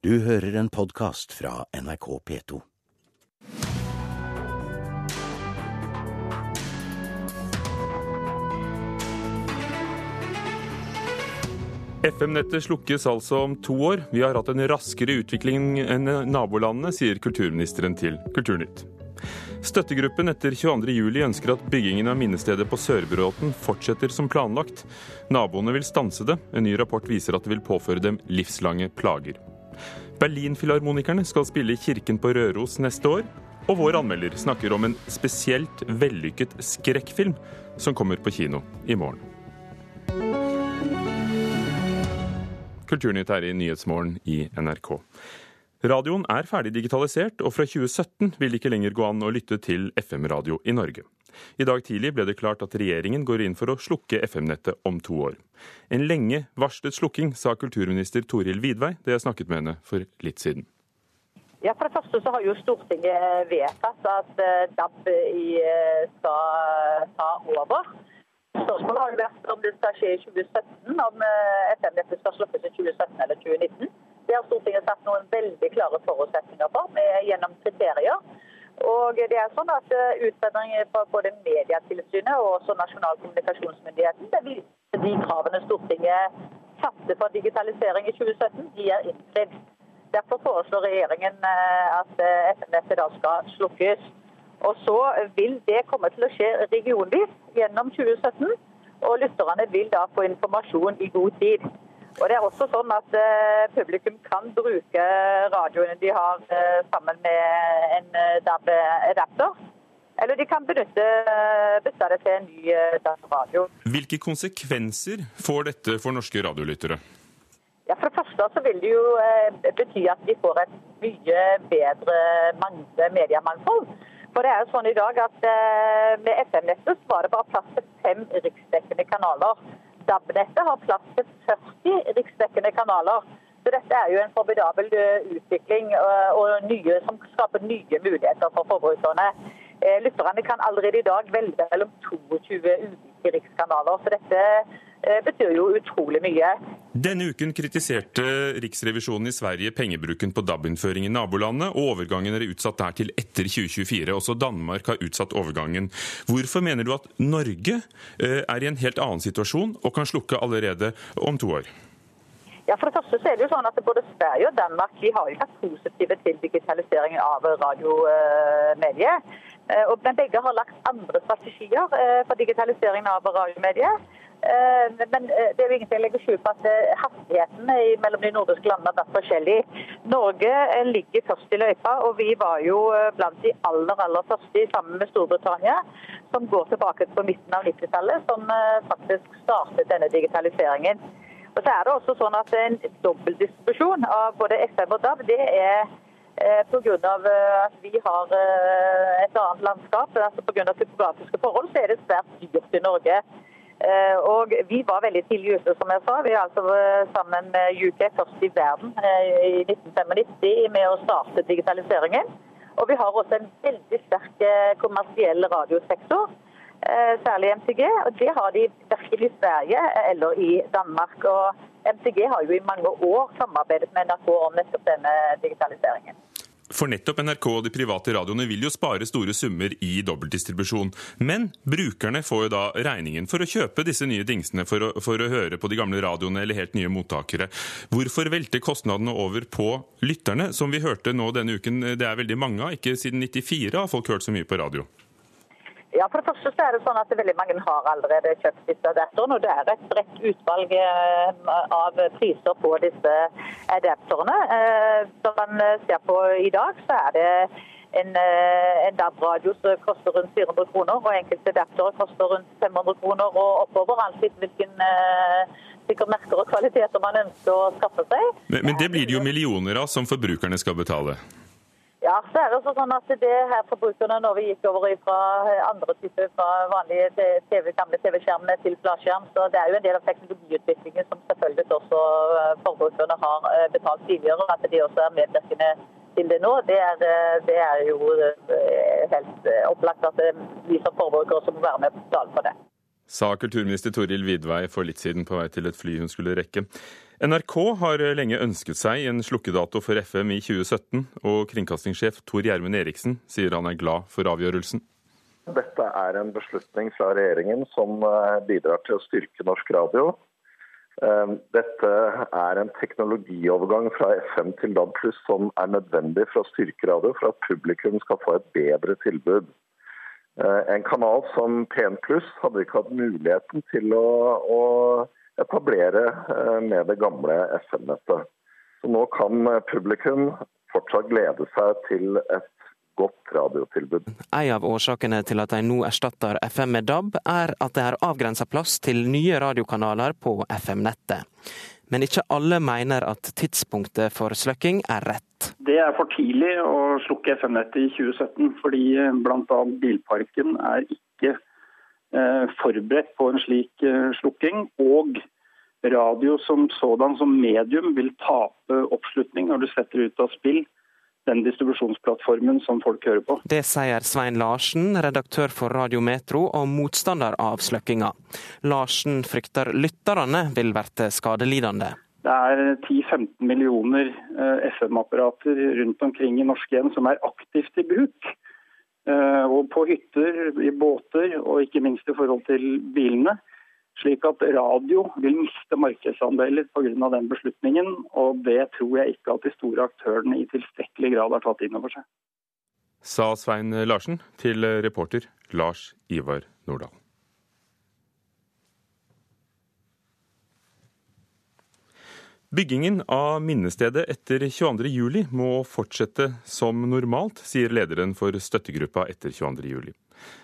Du hører en podkast fra NRK P2. FM-nettet slukkes altså om to år. Vi har hatt en raskere utvikling enn nabolandene, sier kulturministeren til Kulturnytt. Støttegruppen etter 22.07 ønsker at byggingen av minnestedet på Sørbråten fortsetter som planlagt. Naboene vil stanse det. En ny rapport viser at det vil påføre dem livslange plager. Berlinfilharmonikerne skal spille i Kirken på Røros neste år. Og vår anmelder snakker om en spesielt vellykket skrekkfilm som kommer på kino i morgen. Kulturnytt her i Nyhetsmorgen i NRK. Radioen er ferdig digitalisert, og fra 2017 vil det ikke lenger gå an å lytte til FM-radio i Norge. I dag tidlig ble det klart at regjeringen går inn for å slukke FM-nettet om to år. En lenge varslet slukking, sa kulturminister Toril Vidvei da jeg snakket med henne for litt siden. Ja, For det første så har jo Stortinget vedtatt at DAB skal ta over. Spørsmålet har jo vært om det skal skje i 2017, om FM-nettet skal slukkes i 2017 eller 2019. Det har Stortinget satt noen veldig klare forutsetninger for gjennom kriterier. Og det er sånn at Utfordringer fra både Medietilsynet og også Nasjonal kommunikasjonsmyndigheten det viser de kravene Stortinget satte for digitalisering i 2017, de er innfridd. Derfor foreslår regjeringen at FM-nettet da skal slukkes. Og Så vil det komme til å skje regionvis gjennom 2017. Og lytterne vil da få informasjon i god tid. Og det er også sånn at Publikum kan bruke radioene de har sammen med en DAB-adapter. Eller de kan benytte bytte det til en ny DAB-radio. Hvilke konsekvenser får dette for norske radiolyttere? Ja, For det første så vil det jo bety at de får et mye bedre mediemangfold. For det er jo sånn i dag at Med FM-nettet var det bare plass til fem riksdekkende kanaler. DAB-nettet har plass til 40 riksdekkende kanaler. Så dette er jo en formidabel utvikling og nye, som skaper nye muligheter for forbrukerne. Lytterne kan allerede i dag velge mellom 22 ulike rikskanaler. Så dette betyr jo utrolig mye. Denne uken kritiserte Riksrevisjonen i Sverige pengebruken på DAB-innføring i nabolandet, og overgangen er utsatt der til etter 2024. Også Danmark har utsatt overgangen. Hvorfor mener du at Norge er i en helt annen situasjon og kan slukke allerede om to år? Ja, for det første så er det jo sånn at Både Sverige og Danmark de har jo vært positive til digitaliseringen av radiomediet. Men begge har lagt andre strategier for digitaliseringen av radiomediet. Men det er jo ingenting å legge skjul på at hastigheten mellom de nordiske landene har vært forskjellig. Norge ligger først i løypa, og vi var jo blant de aller aller første sammen med Storbritannia, som går tilbake på midten av 90-tallet, som faktisk startet denne digitaliseringen. Og så er det også sånn at En dobbeltdistribusjon av både FM og DAB det er pga. at vi har et annet landskap. altså Pga. topografiske forhold så er det svært dyrt i Norge. Og Vi var veldig tidlig ute, som jeg sa. Vi er altså sammen med UK først i verden i 1995 med å starte digitaliseringen. Og vi har også en veldig sterk kommersiell radiosektor, særlig MTG. og Det har de verken i Sverige eller i Danmark. Og MTG har jo i mange år samarbeidet med NRK om nettopp denne digitaliseringen. For nettopp NRK og de private radioene vil jo spare store summer i dobbeltdistribusjon. Men brukerne får jo da regningen for å kjøpe disse nye dingsene for å, for å høre på de gamle radioene eller helt nye mottakere. Hvorfor velte kostnadene over på lytterne, som vi hørte nå denne uken det er veldig mange av? Ikke siden 94 har folk hørt så mye på radio. Ja, for det første så er det sånn at Veldig mange har allerede kjøpt disse adapterne. og Det er et bredt utvalg av priser på disse adapterne. Som man ser på i dag, så er det en, en DAB-radio som koster rundt 400 kroner, og enkelte adaptere koster rundt 500 kroner og oppover. alt etter hvilken sikkert merker og kvaliteter man ønsker å skaffe seg. Men, men det blir det jo millioner av som forbrukerne skal betale? Ja, så er det sånn at det her forbrukerne når vi gikk over fra andre typer, fra vanlige TV, gamle TV-skjermene til flatskjerm, så det er jo en del av teknologiutviklingen som selvfølgelig også forbrukerne har betalt tidligere, og at de også er medvirkende til det nå. Det er, det er jo helt opplagt at vi som forbrukere må være med å betale for det. Sa kulturminister Toril Vidvei for litt siden på vei til et fly hun skulle rekke. NRK har lenge ønsket seg en slukkedato for FM i 2017, og kringkastingssjef Tor Gjermund Eriksen sier han er glad for avgjørelsen. Dette er en beslutning fra regjeringen som eh, bidrar til å styrke norsk radio. Eh, dette er en teknologiovergang fra FM til DAB som er nødvendig for å styrke radio, for at publikum skal få et bedre tilbud. Eh, en kanal som P1 Pluss hadde ikke hatt muligheten til å, å etablere eh, med det gamle FM-nettet. Så nå kan publikum fortsatt glede seg til et godt radiotilbud. En av årsakene til at de nå erstatter FM med DAB, er at det er avgrensa plass til nye radiokanaler på FM-nettet. Men ikke alle mener at tidspunktet for slukking er rett. Det er for tidlig å slukke FM-nettet i 2017, fordi bl.a. bilparken er ikke eh, forberedt på en slik eh, slukking. Og radio som sådan, som medium, vil tape oppslutning når du setter ut av spill den distribusjonsplattformen som folk hører på. Det sier Svein Larsen, redaktør for Radio Metro og motstander av sløkkinga. Larsen frykter lytterne vil bli skadelidende. Det er 10-15 millioner eh, FM-apparater rundt omkring i norske hjem som er aktivt i bruk. Eh, og på hytter, i båter og ikke minst i forhold til bilene. Slik at radio vil miste markedsandeler pga. den beslutningen. Og det tror jeg ikke at de store aktørene i tilstrekkelig grad har tatt inn over seg. Sa Svein Larsen til reporter Lars Ivar Nordahl. Byggingen av minnestedet etter 22.07 må fortsette som normalt, sier lederen for støttegruppa etter 22.07.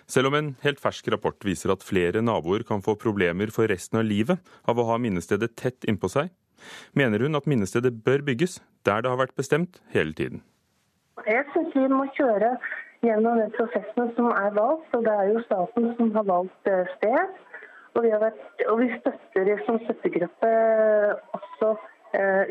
Selv om en helt fersk rapport viser at flere naboer kan få problemer for resten av livet av å ha minnestedet tett innpå seg, mener hun at minnestedet bør bygges der det har vært bestemt hele tiden. Jeg syns vi må kjøre gjennom den prosessen som er valgt, og det er jo staten som har valgt eh, sted. Og vi, vært, og vi støtter som støttegruppe også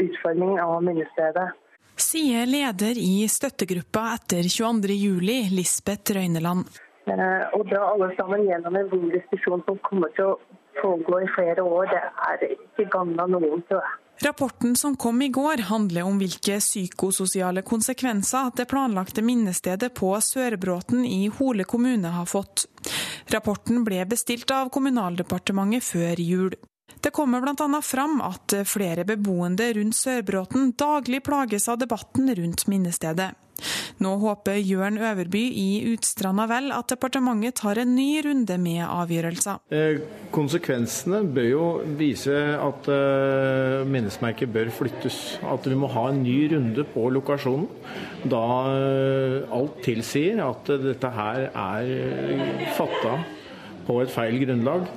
utformingen av minnestedet. Sier leder i støttegruppa etter 22.07, Lisbeth Røyneland. Eh, å dra alle sammen gjennom en vond diskusjon som kommer til å pågå i flere år, det er ikke gagna noen, tror jeg. Rapporten som kom i går, handler om hvilke psykososiale konsekvenser det planlagte minnestedet på Sørbråten i Hole kommune har fått. Rapporten ble bestilt av Kommunaldepartementet før jul. Det kommer bl.a. fram at flere beboende rundt Sørbråten daglig plages av debatten rundt minnestedet. Nå håper Jørn Øverby i Utstranda vel at departementet tar en ny runde med avgjørelser. Eh, konsekvensene bør jo vise at eh, minnesmerket bør flyttes. At vi må ha en ny runde på lokasjonen. Da eh, alt tilsier at dette her er fatta på et feil grunnlag.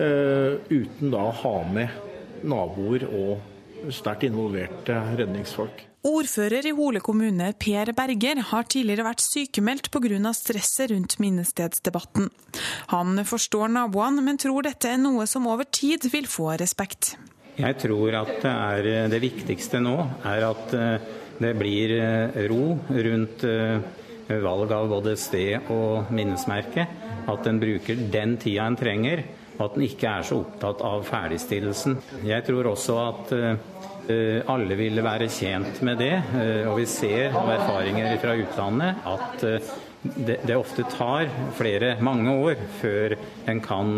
Eh, uten da å ha med naboer og sterkt involverte redningsfolk. Ordfører i Hole kommune, Per Berger, har tidligere vært sykemeldt pga. stresset rundt minnestedsdebatten. Han forstår naboene, men tror dette er noe som over tid vil få respekt. Jeg tror at det, er, det viktigste nå er at eh, det blir eh, ro rundt valg av både sted og minnesmerke. At en bruker den tida en trenger og at en ikke er så opptatt av ferdigstillelsen. Jeg tror også at eh, alle ville være tjent med det, eh, og vi ser av erfaringer fra utlandet at eh, det, ofte tar flere, mange år før en kan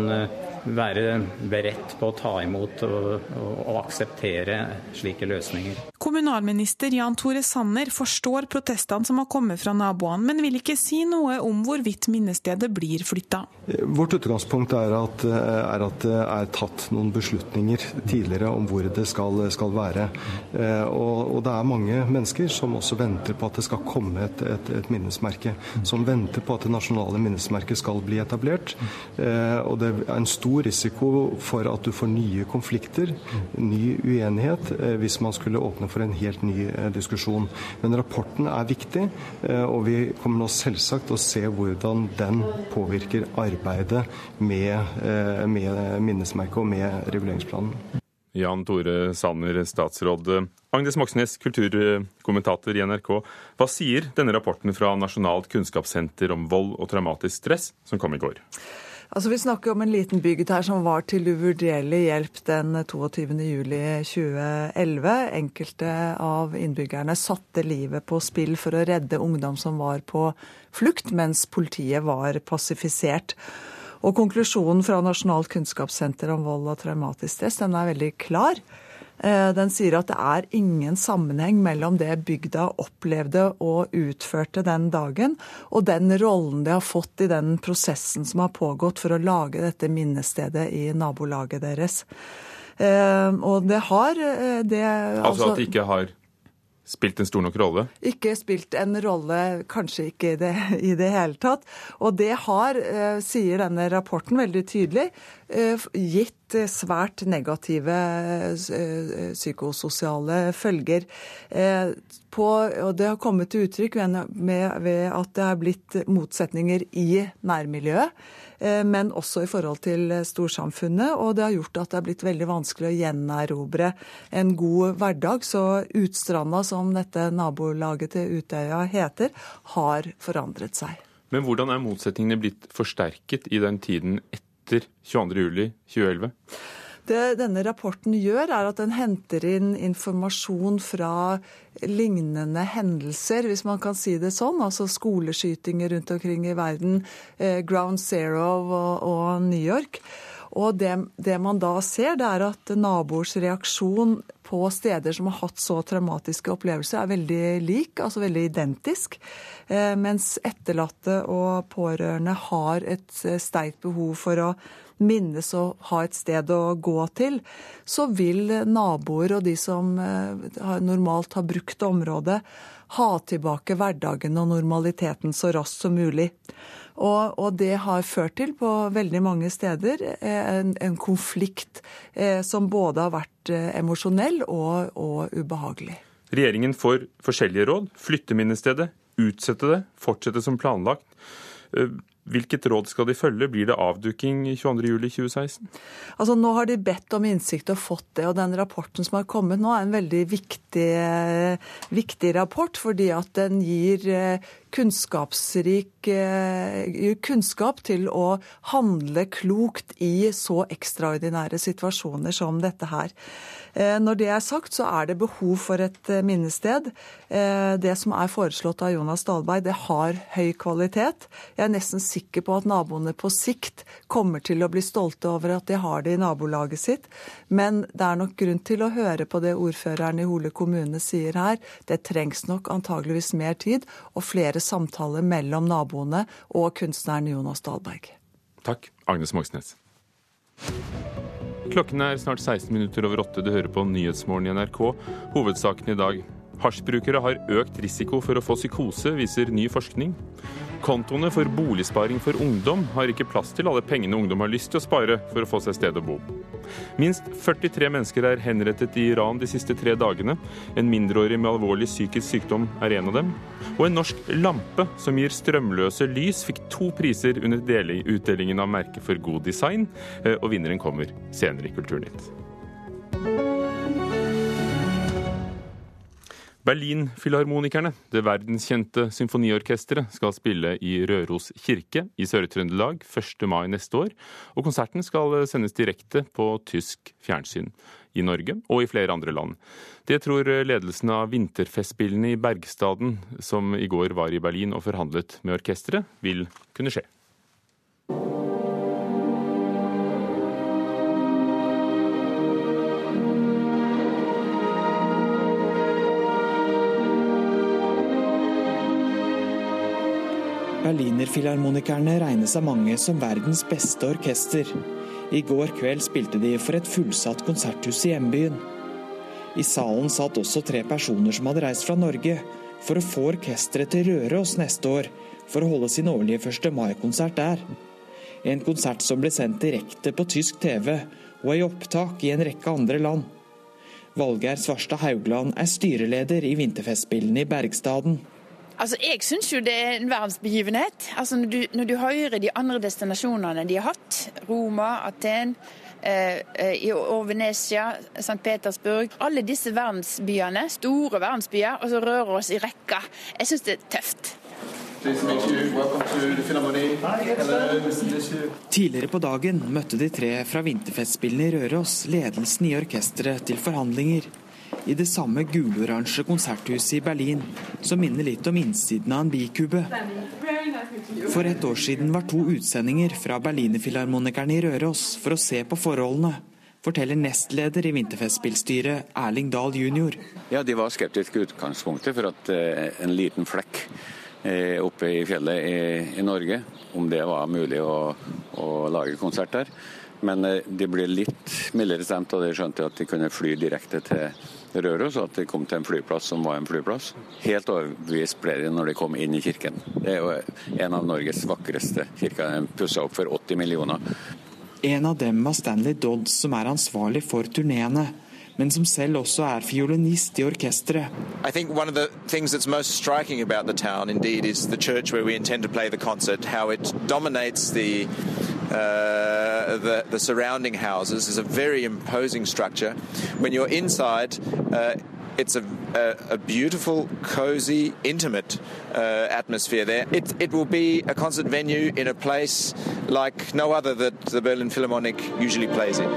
være beredt på å ta imot og, og, og, akseptere slike løsninger. Kommunalminister Jan Tore Sanner forstår protestene som har kommet fra naboene, men vil ikke si noe om hvorvidt minnestedet blir flytta. Vårt utgangspunkt er at, er at, det er tatt noen beslutninger tidligere om hvor det skal, skal være. Eh, og, og, det er mange mennesker som også venter på at det skal komme et, et, et minnesmerke. Som venter på at det nasjonale minnesmerket skal bli etablert. Eh, og det er en stor stor risiko for at du får nye konflikter, ny uenighet, eh, hvis man skulle åpne for en helt ny eh, diskusjon. Men rapporten er viktig, eh, og vi kommer nå selvsagt å se hvordan den påvirker arbeidet med, med minnesmerket og med reguleringsplanen. Jan Tore Sanner, statsråd. Agnes Moxnes, kulturkommentator i NRK. Hva sier denne rapporten fra Nasjonalt kunnskapssenter om vold og traumatisk stress, som kom i går? Altså, Vi snakker om en liten bygd her som var til uvurderlig hjelp den 22.07.2011. Enkelte av innbyggerne satte livet på spill for å redde ungdom som var på flukt, mens politiet var passifisert. Og Konklusjonen fra Nasjonalt kunnskapssenter om vold og traumatisk stress den er veldig klar. Eh, den sier at det er ingen sammenheng mellom det bygda opplevde og utførte den dagen, og den rollen de har fått i den prosessen som har pågått for å lage dette minnestedet i nabolaget deres. Eh, og det har eh, det Altså, altså at det ikke har spilt en stor nok rolle? Ikke spilt en rolle, kanskje ikke i det, i det hele tatt. Og det har, sier denne rapporten veldig tydelig, gitt svært negative eh, psykososiale følger. Eh, på, og det har kommet til uttrykk ved at det er blitt motsetninger i nærmiljøet, eh, men også i forhold til storsamfunnet. Og det har gjort at det har blitt veldig vanskelig å gjenerobre en god hverdag. Så Utstranda, som dette nabolaget til Utøya heter, har forandret seg. Men hvordan er motsetningene blitt forsterket i den tiden etter etter 22.07.2011? Det denne rapporten gjør, er at den henter inn informasjon fra lignende hendelser, hvis man kan si det sånn. Altså skoleskytinger rundt omkring i verden, eh, Ground Zero og, og New York. Og det, det, man da ser, det er at naboers reaksjon på steder som har hatt så traumatiske opplevelser, er veldig lik, altså veldig identisk. Eh, mens etterlatte og pårørende har et eh, sterkt behov for å minnes og ha et sted å gå til, så vil naboer og de som eh, normalt har brukt området, ha tilbake hverdagen og normaliteten så raskt som mulig. Og, og, det har ført til på veldig mange steder en, en konflikt som både har vært eh, emosjonell og, og, ubehagelig. Regjeringen får forskjellige råd. Flytte minnestedet, utsette det, fortsette som planlagt. Eh, Hvilket råd skal de følge? Blir det avduking 22.07.2016? Altså, nå har de bedt om innsikt og fått det. Og den rapporten som har kommet nå, er en veldig viktig, viktig rapport. Fordi at den gir eh, kunnskapsrik eh, kunnskap til å handle klokt i så ekstraordinære situasjoner som dette her. Eh, når det er sagt, så er det behov for et eh, minnested. Det som er foreslått av Jonas Dahlberg, det har høy kvalitet. Jeg er nesten sikker på at naboene på sikt kommer til å bli stolte over at de har det i nabolaget sitt. Men det er nok grunn til å høre på det ordføreren i Hole kommune sier her. Det trengs nok antageligvis mer tid og flere samtaler mellom naboene og kunstneren Jonas Dahlberg. Takk, Agnes Moxnes. Klokken er snart 16 minutter over åtte. Du hører på Nyhetsmorgen i NRK. Hovedsaken i dag. Hasjbrukere har økt risiko for å få psykose, viser ny forskning. Kontoene for boligsparing for ungdom har ikke plass til alle pengene ungdom har lyst til å spare for å få seg sted å bo. Minst 43 mennesker er henrettet i Iran de siste tre dagene. En mindreårig med alvorlig psykisk sykdom er en av dem. Og en norsk lampe som gir strømløse lys, fikk to priser under utdelingen av merket for god design, eh, og vinneren kommer senere i Kulturnytt. Berlinfilharmonikerne, det verdenskjente symfoniorkesteret, skal spille i Røros kirke i Sør-Trøndelag 1. mai neste år. Og konserten skal sendes direkte på tysk fjernsyn i Norge og i flere andre land. Det tror ledelsen av vinterfestspillene i Bergstaden, som i går var i Berlin og forhandlet med orkesteret, vil kunne skje. Berlinerfilharmonikerne regnes av mange som verdens beste orkester. I går kveld spilte de for et fullsatt konserthus i hjembyen. I salen satt også tre personer som hadde reist fra Norge for å få orkesteret til Røros neste år for å holde sin årlige 1. mai-konsert der. En konsert som ble sendt direkte på tysk TV og i opptak i en rekke andre land. Valgeir Svarstad Haugland er styreleder i Vinterfestspillene i Bergstaden. Altså, Jeg syns jo det er en verdensbegivenhet. Altså, når du, når du hører de andre destinasjonene de har hatt, Roma, Aten, eh, eh Venezia, St. Petersburg Alle disse verdensbyene, store verdensbyer, og så rører oss i rekka. Jeg syns det er tøft. Tidligere på dagen møtte de tre fra vinterfestspillene i Røros ledelsen i orkesteret til forhandlinger i det samme guloransje konserthuset i Berlin, som minner litt om innsiden av en bikube. For et år siden var to utsendinger fra Berlinerfilharmonikerne i Røros for å se på forholdene forteller nestleder i Vinterfestspillstyret Erling Dahl jr. Ja, De var skeptiske i utgangspunktet for at eh, en liten flekk eh, oppe i fjellet i, i, Norge, om det var mulig å, å lage konsert der. Men eh, de ble litt mildere stemt, og de skjønte at de kunne fly direkte til Røros, at de kom til en flyplass som var en flyplass. Helt overbevist ble de når de kom inn i kirken. Det er jo en av Norges vakreste kirker. Den pussa opp for 80 millioner. En av dem var Stanley Dodds, som er ansvarlig for turneene. men som selv også er fiolinist i orkesteret. I think one of the things that's most striking about the town indeed is the church where we intend to play the concert, how it dominates the uh, the, the surrounding houses is a very imposing structure. When you're inside, uh, it's a, a, a, beautiful, cozy, intimate uh, atmosphere there. It, it will be a concert venue in a place like no other that the Berlin Philharmonic usually plays in.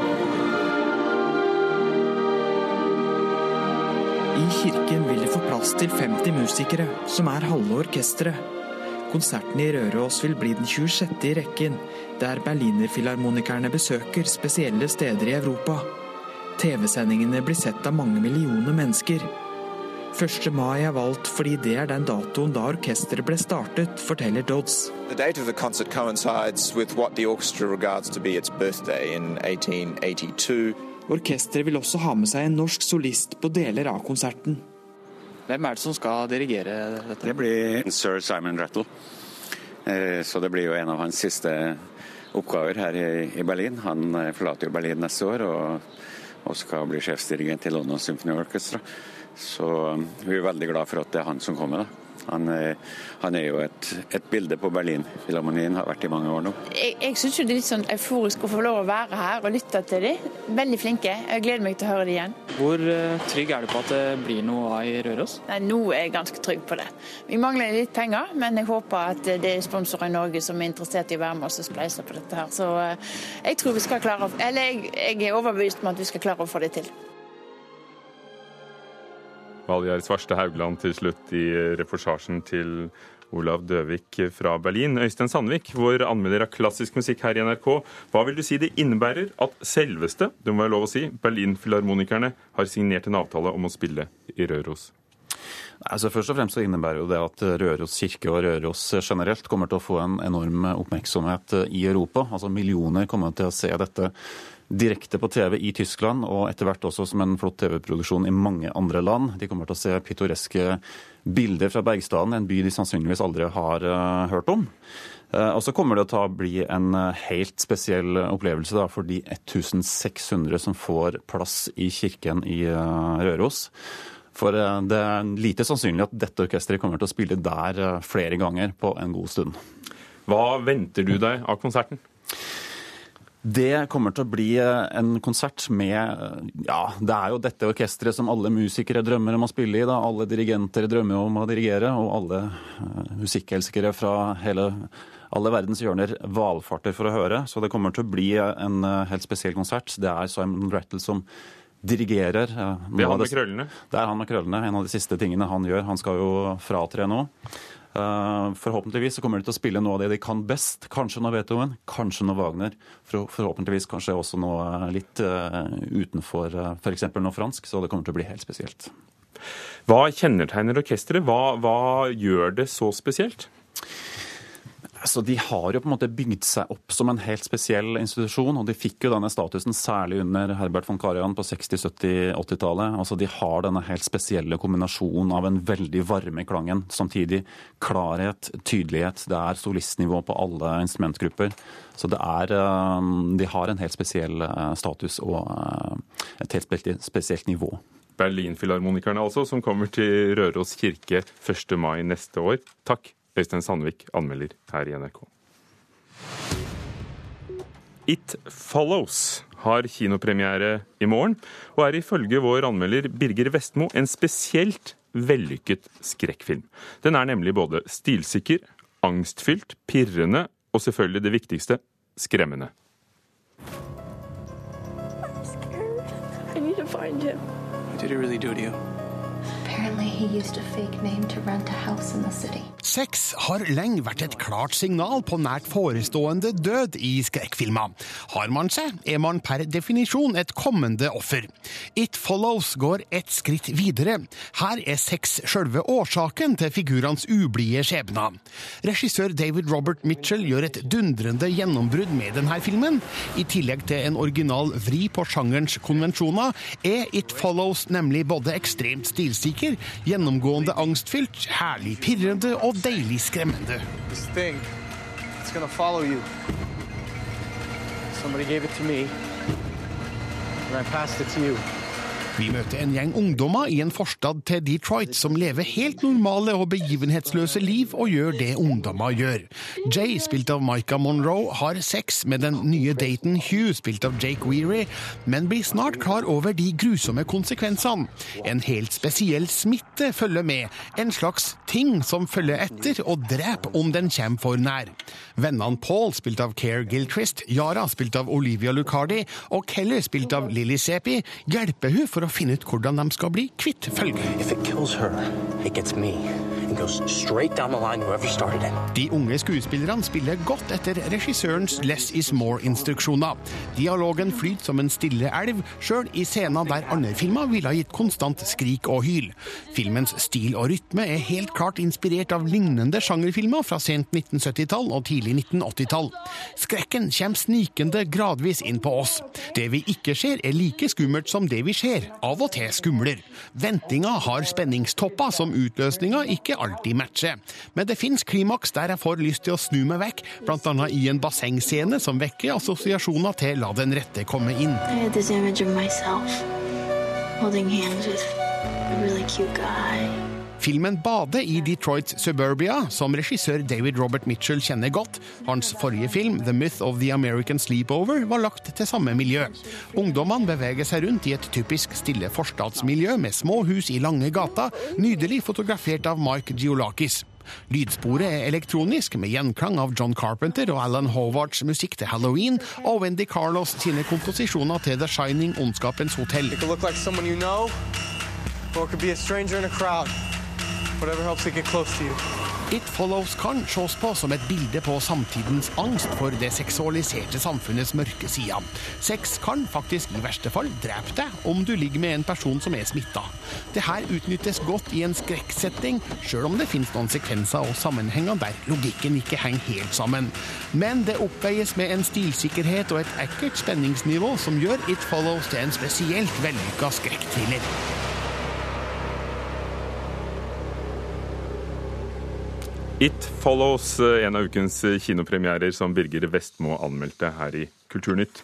I kirken vil de få plass til 50 musikere, som er halve orkesteret. Konserten i Røros vil bli den 26. i rekken, der berlinerfilharmonikerne besøker spesielle steder i Europa. TV-sendingene blir sett av mange millioner mennesker. 1. mai er valgt fordi det er den datoen da orkesteret ble startet, forteller Dodds. The date of the concert coincides with what the orchestra regards to be its birthday in 1882. Orkesteret vil også ha med seg en norsk solist på deler av konserten. Hvem er det som skal dirigere dette? Det blir sir Simon Rattle. Eh, så det blir jo en av hans siste oppgaver her i Berlin. Han eh, forlater jo Berlin neste år. og og skal bli sjefsdirigent i London Symphony Orchestra. Så um, vi er veldig glad for at det er han som kommer. da. Han, han, er jo et, et bilde på Berlin-filharmonien, har vært i mange år nå. Jeg, jeg syns det er litt sånn euforisk å få lov å være her og lytte til dem. Veldig flinke. Jeg gleder meg til å høre de igjen. Hvor uh, trygg er du på at det blir noe av i Røros? Nei, Nå er jeg ganske trygg på det. Vi mangler litt penger, men jeg håper at det er sponsorer i Norge som er interessert i å være med oss og spleise på dette her. Så uh, jeg tror vi skal klare Eller jeg, jeg er overbevist om at vi skal klare å få det til. Valgjerd Svarstad Haugland til slutt i reportasjen til Olav Døvik fra Berlin. Øystein Sandvik, vår anmelder av klassisk musikk her i NRK. Hva vil du si det innebærer at selveste, det må være lov å si, Berlin-filharmonikerne har signert en avtale om å spille i Røros? Altså først og fremst så innebærer jo det at Røros kirke og Røros generelt kommer til å få en enorm oppmerksomhet i Europa. Altså Millioner kommer til å se dette direkte på TV i Tyskland, og etter hvert også som en flott TV-produksjon i mange andre land. De kommer til å se pittoreske bilder fra Bergstaden, en by de sannsynligvis aldri har uh, hørt om. Uh, og så kommer det å bli en uh, helt spesiell opplevelse da, for de 1600 som får plass i kirken i Røros. For det er lite sannsynlig at dette orkesteret kommer til å spille der flere ganger på en god stund. Hva venter du deg av konserten? Det kommer til å bli eh, en konsert med Ja, det er jo dette orkesteret som alle musikere drømmer om å spille i. da. Alle dirigenter drømmer om å dirigere, og alle uh, musikkelskere fra hele, alle verdens hjørner valfarter for å høre. Så det kommer til å bli en helt spesiell konsert. Det er Simon Rattle som dirigerer. Det er han med krøllene? Det er han med krøllene. En av de siste tingene han gjør. Han skal jo fratre nå. Eh, forhåpentligvis så kommer de til å spille noe av det de kan best. Kanskje noe Beethoven, kanskje noe Wagner. Forhåpentligvis kanskje også noe litt eh, utenfor f.eks. noe fransk. Så det kommer til å bli helt spesielt. Hva kjennetegner orkesteret? Hva, hva gjør det så spesielt? Altså, De har jo på en måte bygd seg opp som en helt spesiell institusjon, og de fikk jo denne statusen særlig under Herbert von Karajan på 60-, 70-, 80-tallet. Altså, De har denne helt spesielle kombinasjonen av en veldig varme i klangen, samtidig klarhet, tydelighet. Det er solistnivå på alle instrumentgrupper. Så det er, eh, de har en helt spesiell eh, status og eh, et helt spesielt nivå. Berlinfilharmonikerne altså, som kommer til Røros kirke 1. mai neste år. Takk. Øystein Sandvik anmelder her i NRK. It Follows har kinopremiere i morgen, og er ifølge vår anmelder Birger Vestmo en spesielt vellykket skrekkfilm. Den er nemlig både stilsikker, angstfylt, pirrende og selvfølgelig det viktigste skremmende. Did he really do to you? Apparently, he used a fake name to rent a house in the city. Sex har lenge vært et klart signal på nært forestående død i skrekkfilmer. Har man seg, er man per definisjon et kommende offer. It Follows går et skritt videre. Her er sex sjølve årsaken til figurenes ublide skjebner. Regissør David Robert Mitchell gjør et dundrende gjennombrudd med denne filmen. I tillegg til en original vri på sjangerens konvensjoner, er It Follows nemlig både ekstremt stilsikker, gjennomgående angstfylt, herlig pirrende og deilig skremmende. Thing. Somebody gave it to me, and I passed it to you. Vi møter en gjeng ungdommer i en forstad til Detroit som lever helt normale og begivenhetsløse liv og gjør det ungdommer gjør. Jay, spilt av Micah Monroe, har sex med den nye daten Hugh, spilt av Jake Weary, men blir snart klar over de grusomme konsekvensene. En helt spesiell smitte følger med, en slags ting som følger etter og dreper om den kommer for nær. Vennene Paul, spilt av Care Gilchrist, Yara, spilt av Olivia Lucardi, og Kelly, spilt av Lily Sepi, hjelper hun for å finne ut hvordan de skal bli kvitt følgen. If it kills her, it gets me De unge skuespillerne spiller godt etter regissørens Less is more-instruksjoner. Dialogen flyter som en stille elv, sjøl i scener der andre filmer ville ha gitt konstant skrik og hyl. Filmens stil og rytme er helt klart inspirert av lignende sjangerfilmer fra sent 1970-tall og tidlig 1980-tall. Skrekken kommer snikende gradvis inn på oss. Det vi ikke ser, er like skummelt som det vi ser, av og til skumler. Ventinga har spenningstopper som utløsninga ikke alltid matcher. Men det fins klimaks der jeg får lyst til å snu meg vekk, bl.a. i en bassengscene som vekker assosiasjoner til La den rette komme inn. I had this image of myself holding hands with a really cute guy. Filmen 'Bade i Detroits suburbia, som regissør David Robert Mitchell kjenner godt. Hans forrige film, The Myth of the American Sleepover, var lagt til samme miljø. Ungdommene beveger seg rundt i et typisk stille forstadsmiljø med små hus i lange gata, nydelig fotografert av Mike Giolakis. Lydsporet er elektronisk, med gjenklang av John Carpenter og Alan Howards musikk til Halloween, og Wendy Carlos sine komposisjoner til The Shining Ondskapens hotell. It could look like someone you know, or it could be a stranger in a crowd. You. It Follows kan ses på som et bilde på samtidens angst for det seksualiserte samfunnets mørke side. Sex kan faktisk i verste fall drepe deg om du ligger med en person som er smitta. Det her utnyttes godt i en skrekksetting, sjøl om det finnes noen sekvenser og sammenhenger der logikken ikke henger helt sammen. Men det oppveies med en stilsikkerhet og et ekkelt spenningsnivå som gjør It Follows til en spesielt vellykka skrekkthriller. It Follows, eh, en av ukens kinopremierer som Birger Vestmo anmeldte her i Kulturnytt.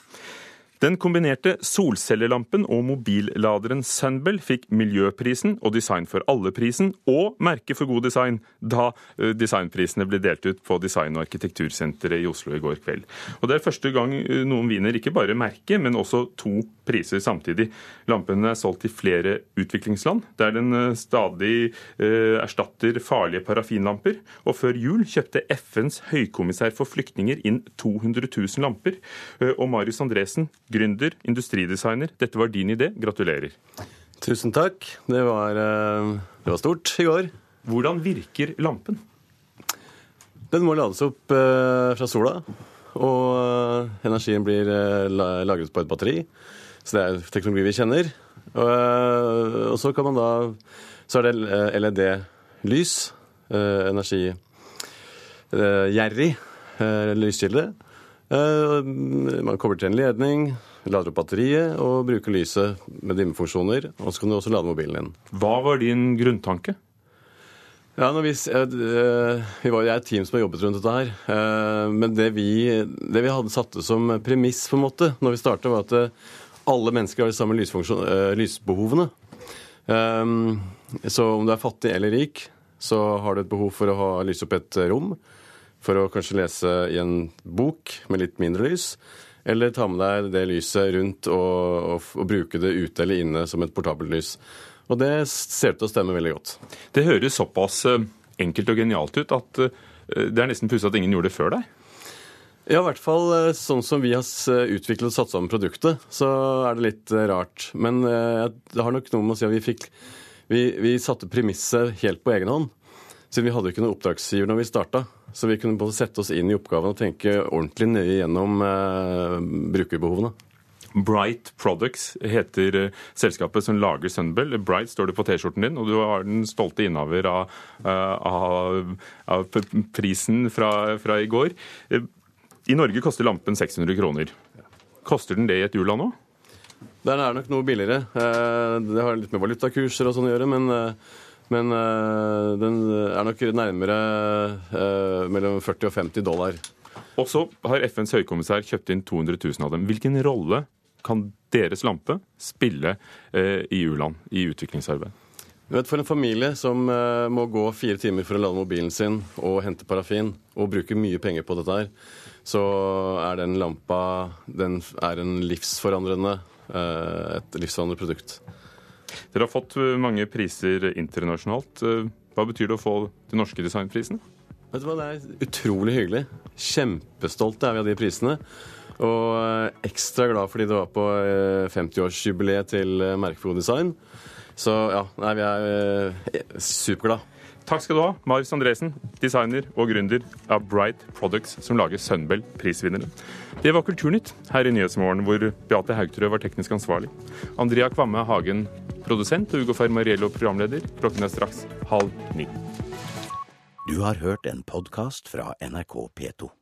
Den kombinerte solcellelampen og mobilladeren Sunbell fikk Miljøprisen og Design for alle-prisen og Merke for god design da eh, designprisene ble delt ut på Design- og arkitektursenteret i Oslo i går kveld. Og Det er første gang eh, noen vinner ikke bare merke, men også to priser samtidig. Lampene er solgt i flere utviklingsland, der den eh, stadig erstatter farlige parafinlamper. Og før jul kjøpte FNs høykommissær for flyktninger inn 200 000 lamper. Og Marius Andresen, gründer, industridesigner. Dette var din idé. Gratulerer. Tusen takk. Det var, det var stort i går. Hvordan virker lampen? Den må lades opp fra sola. Og energien blir lagret på et batteri. Så det er teknologi vi kjenner. Og så kan man da Så er det LED-lys. Energigjerrig lyskilde. Man kobler til en ledning, lader opp batteriet og bruker lyset med dimmefunksjoner. Og så kan du også lade mobilen din. Hva var din grunntanke? Ja, vi, vi var jo et team som har jobbet rundt dette her. Men det vi, det vi hadde satte som premiss på en måte når vi starta, var at alle mennesker har de samme lysbehovene. Så om du er fattig eller rik, så har du et behov for å ha lys opp et rom for å kanskje lese i en bok med litt mindre lys. Eller ta med deg det lyset rundt og, og, og bruke det ute eller inne som et portabelt lys. Og det ser ut til å stemme veldig godt. Det høres såpass enkelt og genialt ut at Eh, det er nesten pussig at ingen gjorde det før deg? Ja, i hvert fall eh, sånn som vi har utviklet og satt sammen produktet, så er det litt rart. Men det har nok noe med å si at vi fikk Vi, vi satte premisset helt på egen hånd. Siden vi hadde jo ikke noen oppdragsgiver når vi starta. Så vi kunne både sette oss inn i oppgaven og tenke ordentlig nøye gjennom eh, brukerbehovene. Bright Products heter eh, selskapet som lager Sunbell. Bright står det på T-skjorten din, og du har den stolte innehaver av, eh, av, av, prisen fra, fra, i går. Eh, I Norge koster lampen 600 kroner. Koster den det i et u-land òg? Den er nok noe billigere. Det har litt med valutakurser og sånn å gjøre, men men uh, den er nok nærmere uh, mellom 40 og 50 dollar. Og så har FNs høykommissær kjøpt inn 200 000 av dem. Hvilken rolle kan deres lampe spille uh, i u-land, i utviklingsarbeid? For en familie som må gå fire timer for å lade mobilen sin og hente parafin, og bruke mye penger på dette her, så er den lampa den er en livsforandrende, et livsforandrende produkt. Dere har fått eh, mange priser internasjonalt. Eh, hva betyr det å få de norske designprisene? Vet du hva, Det er utrolig hyggelig. Kjempestolte er vi av de prisene. Og eh, ekstra glad fordi det var på 50-årsjubileet til Merkefro Design. Så ja, nei, vi er superglade. Takk skal du ha, Marius Andresen, designer og gründer av Bright Products, som lager Sunbell-prisvinnere. Det var Kulturnytt her i Nyhetsmorgen, hvor Beate Haugtrø var teknisk ansvarlig. Andrea Kvamme Hagen produsent, og Ugo Fermariello programleder. Klokken er straks halv ni. Du har hørt en podkast fra NRK P2.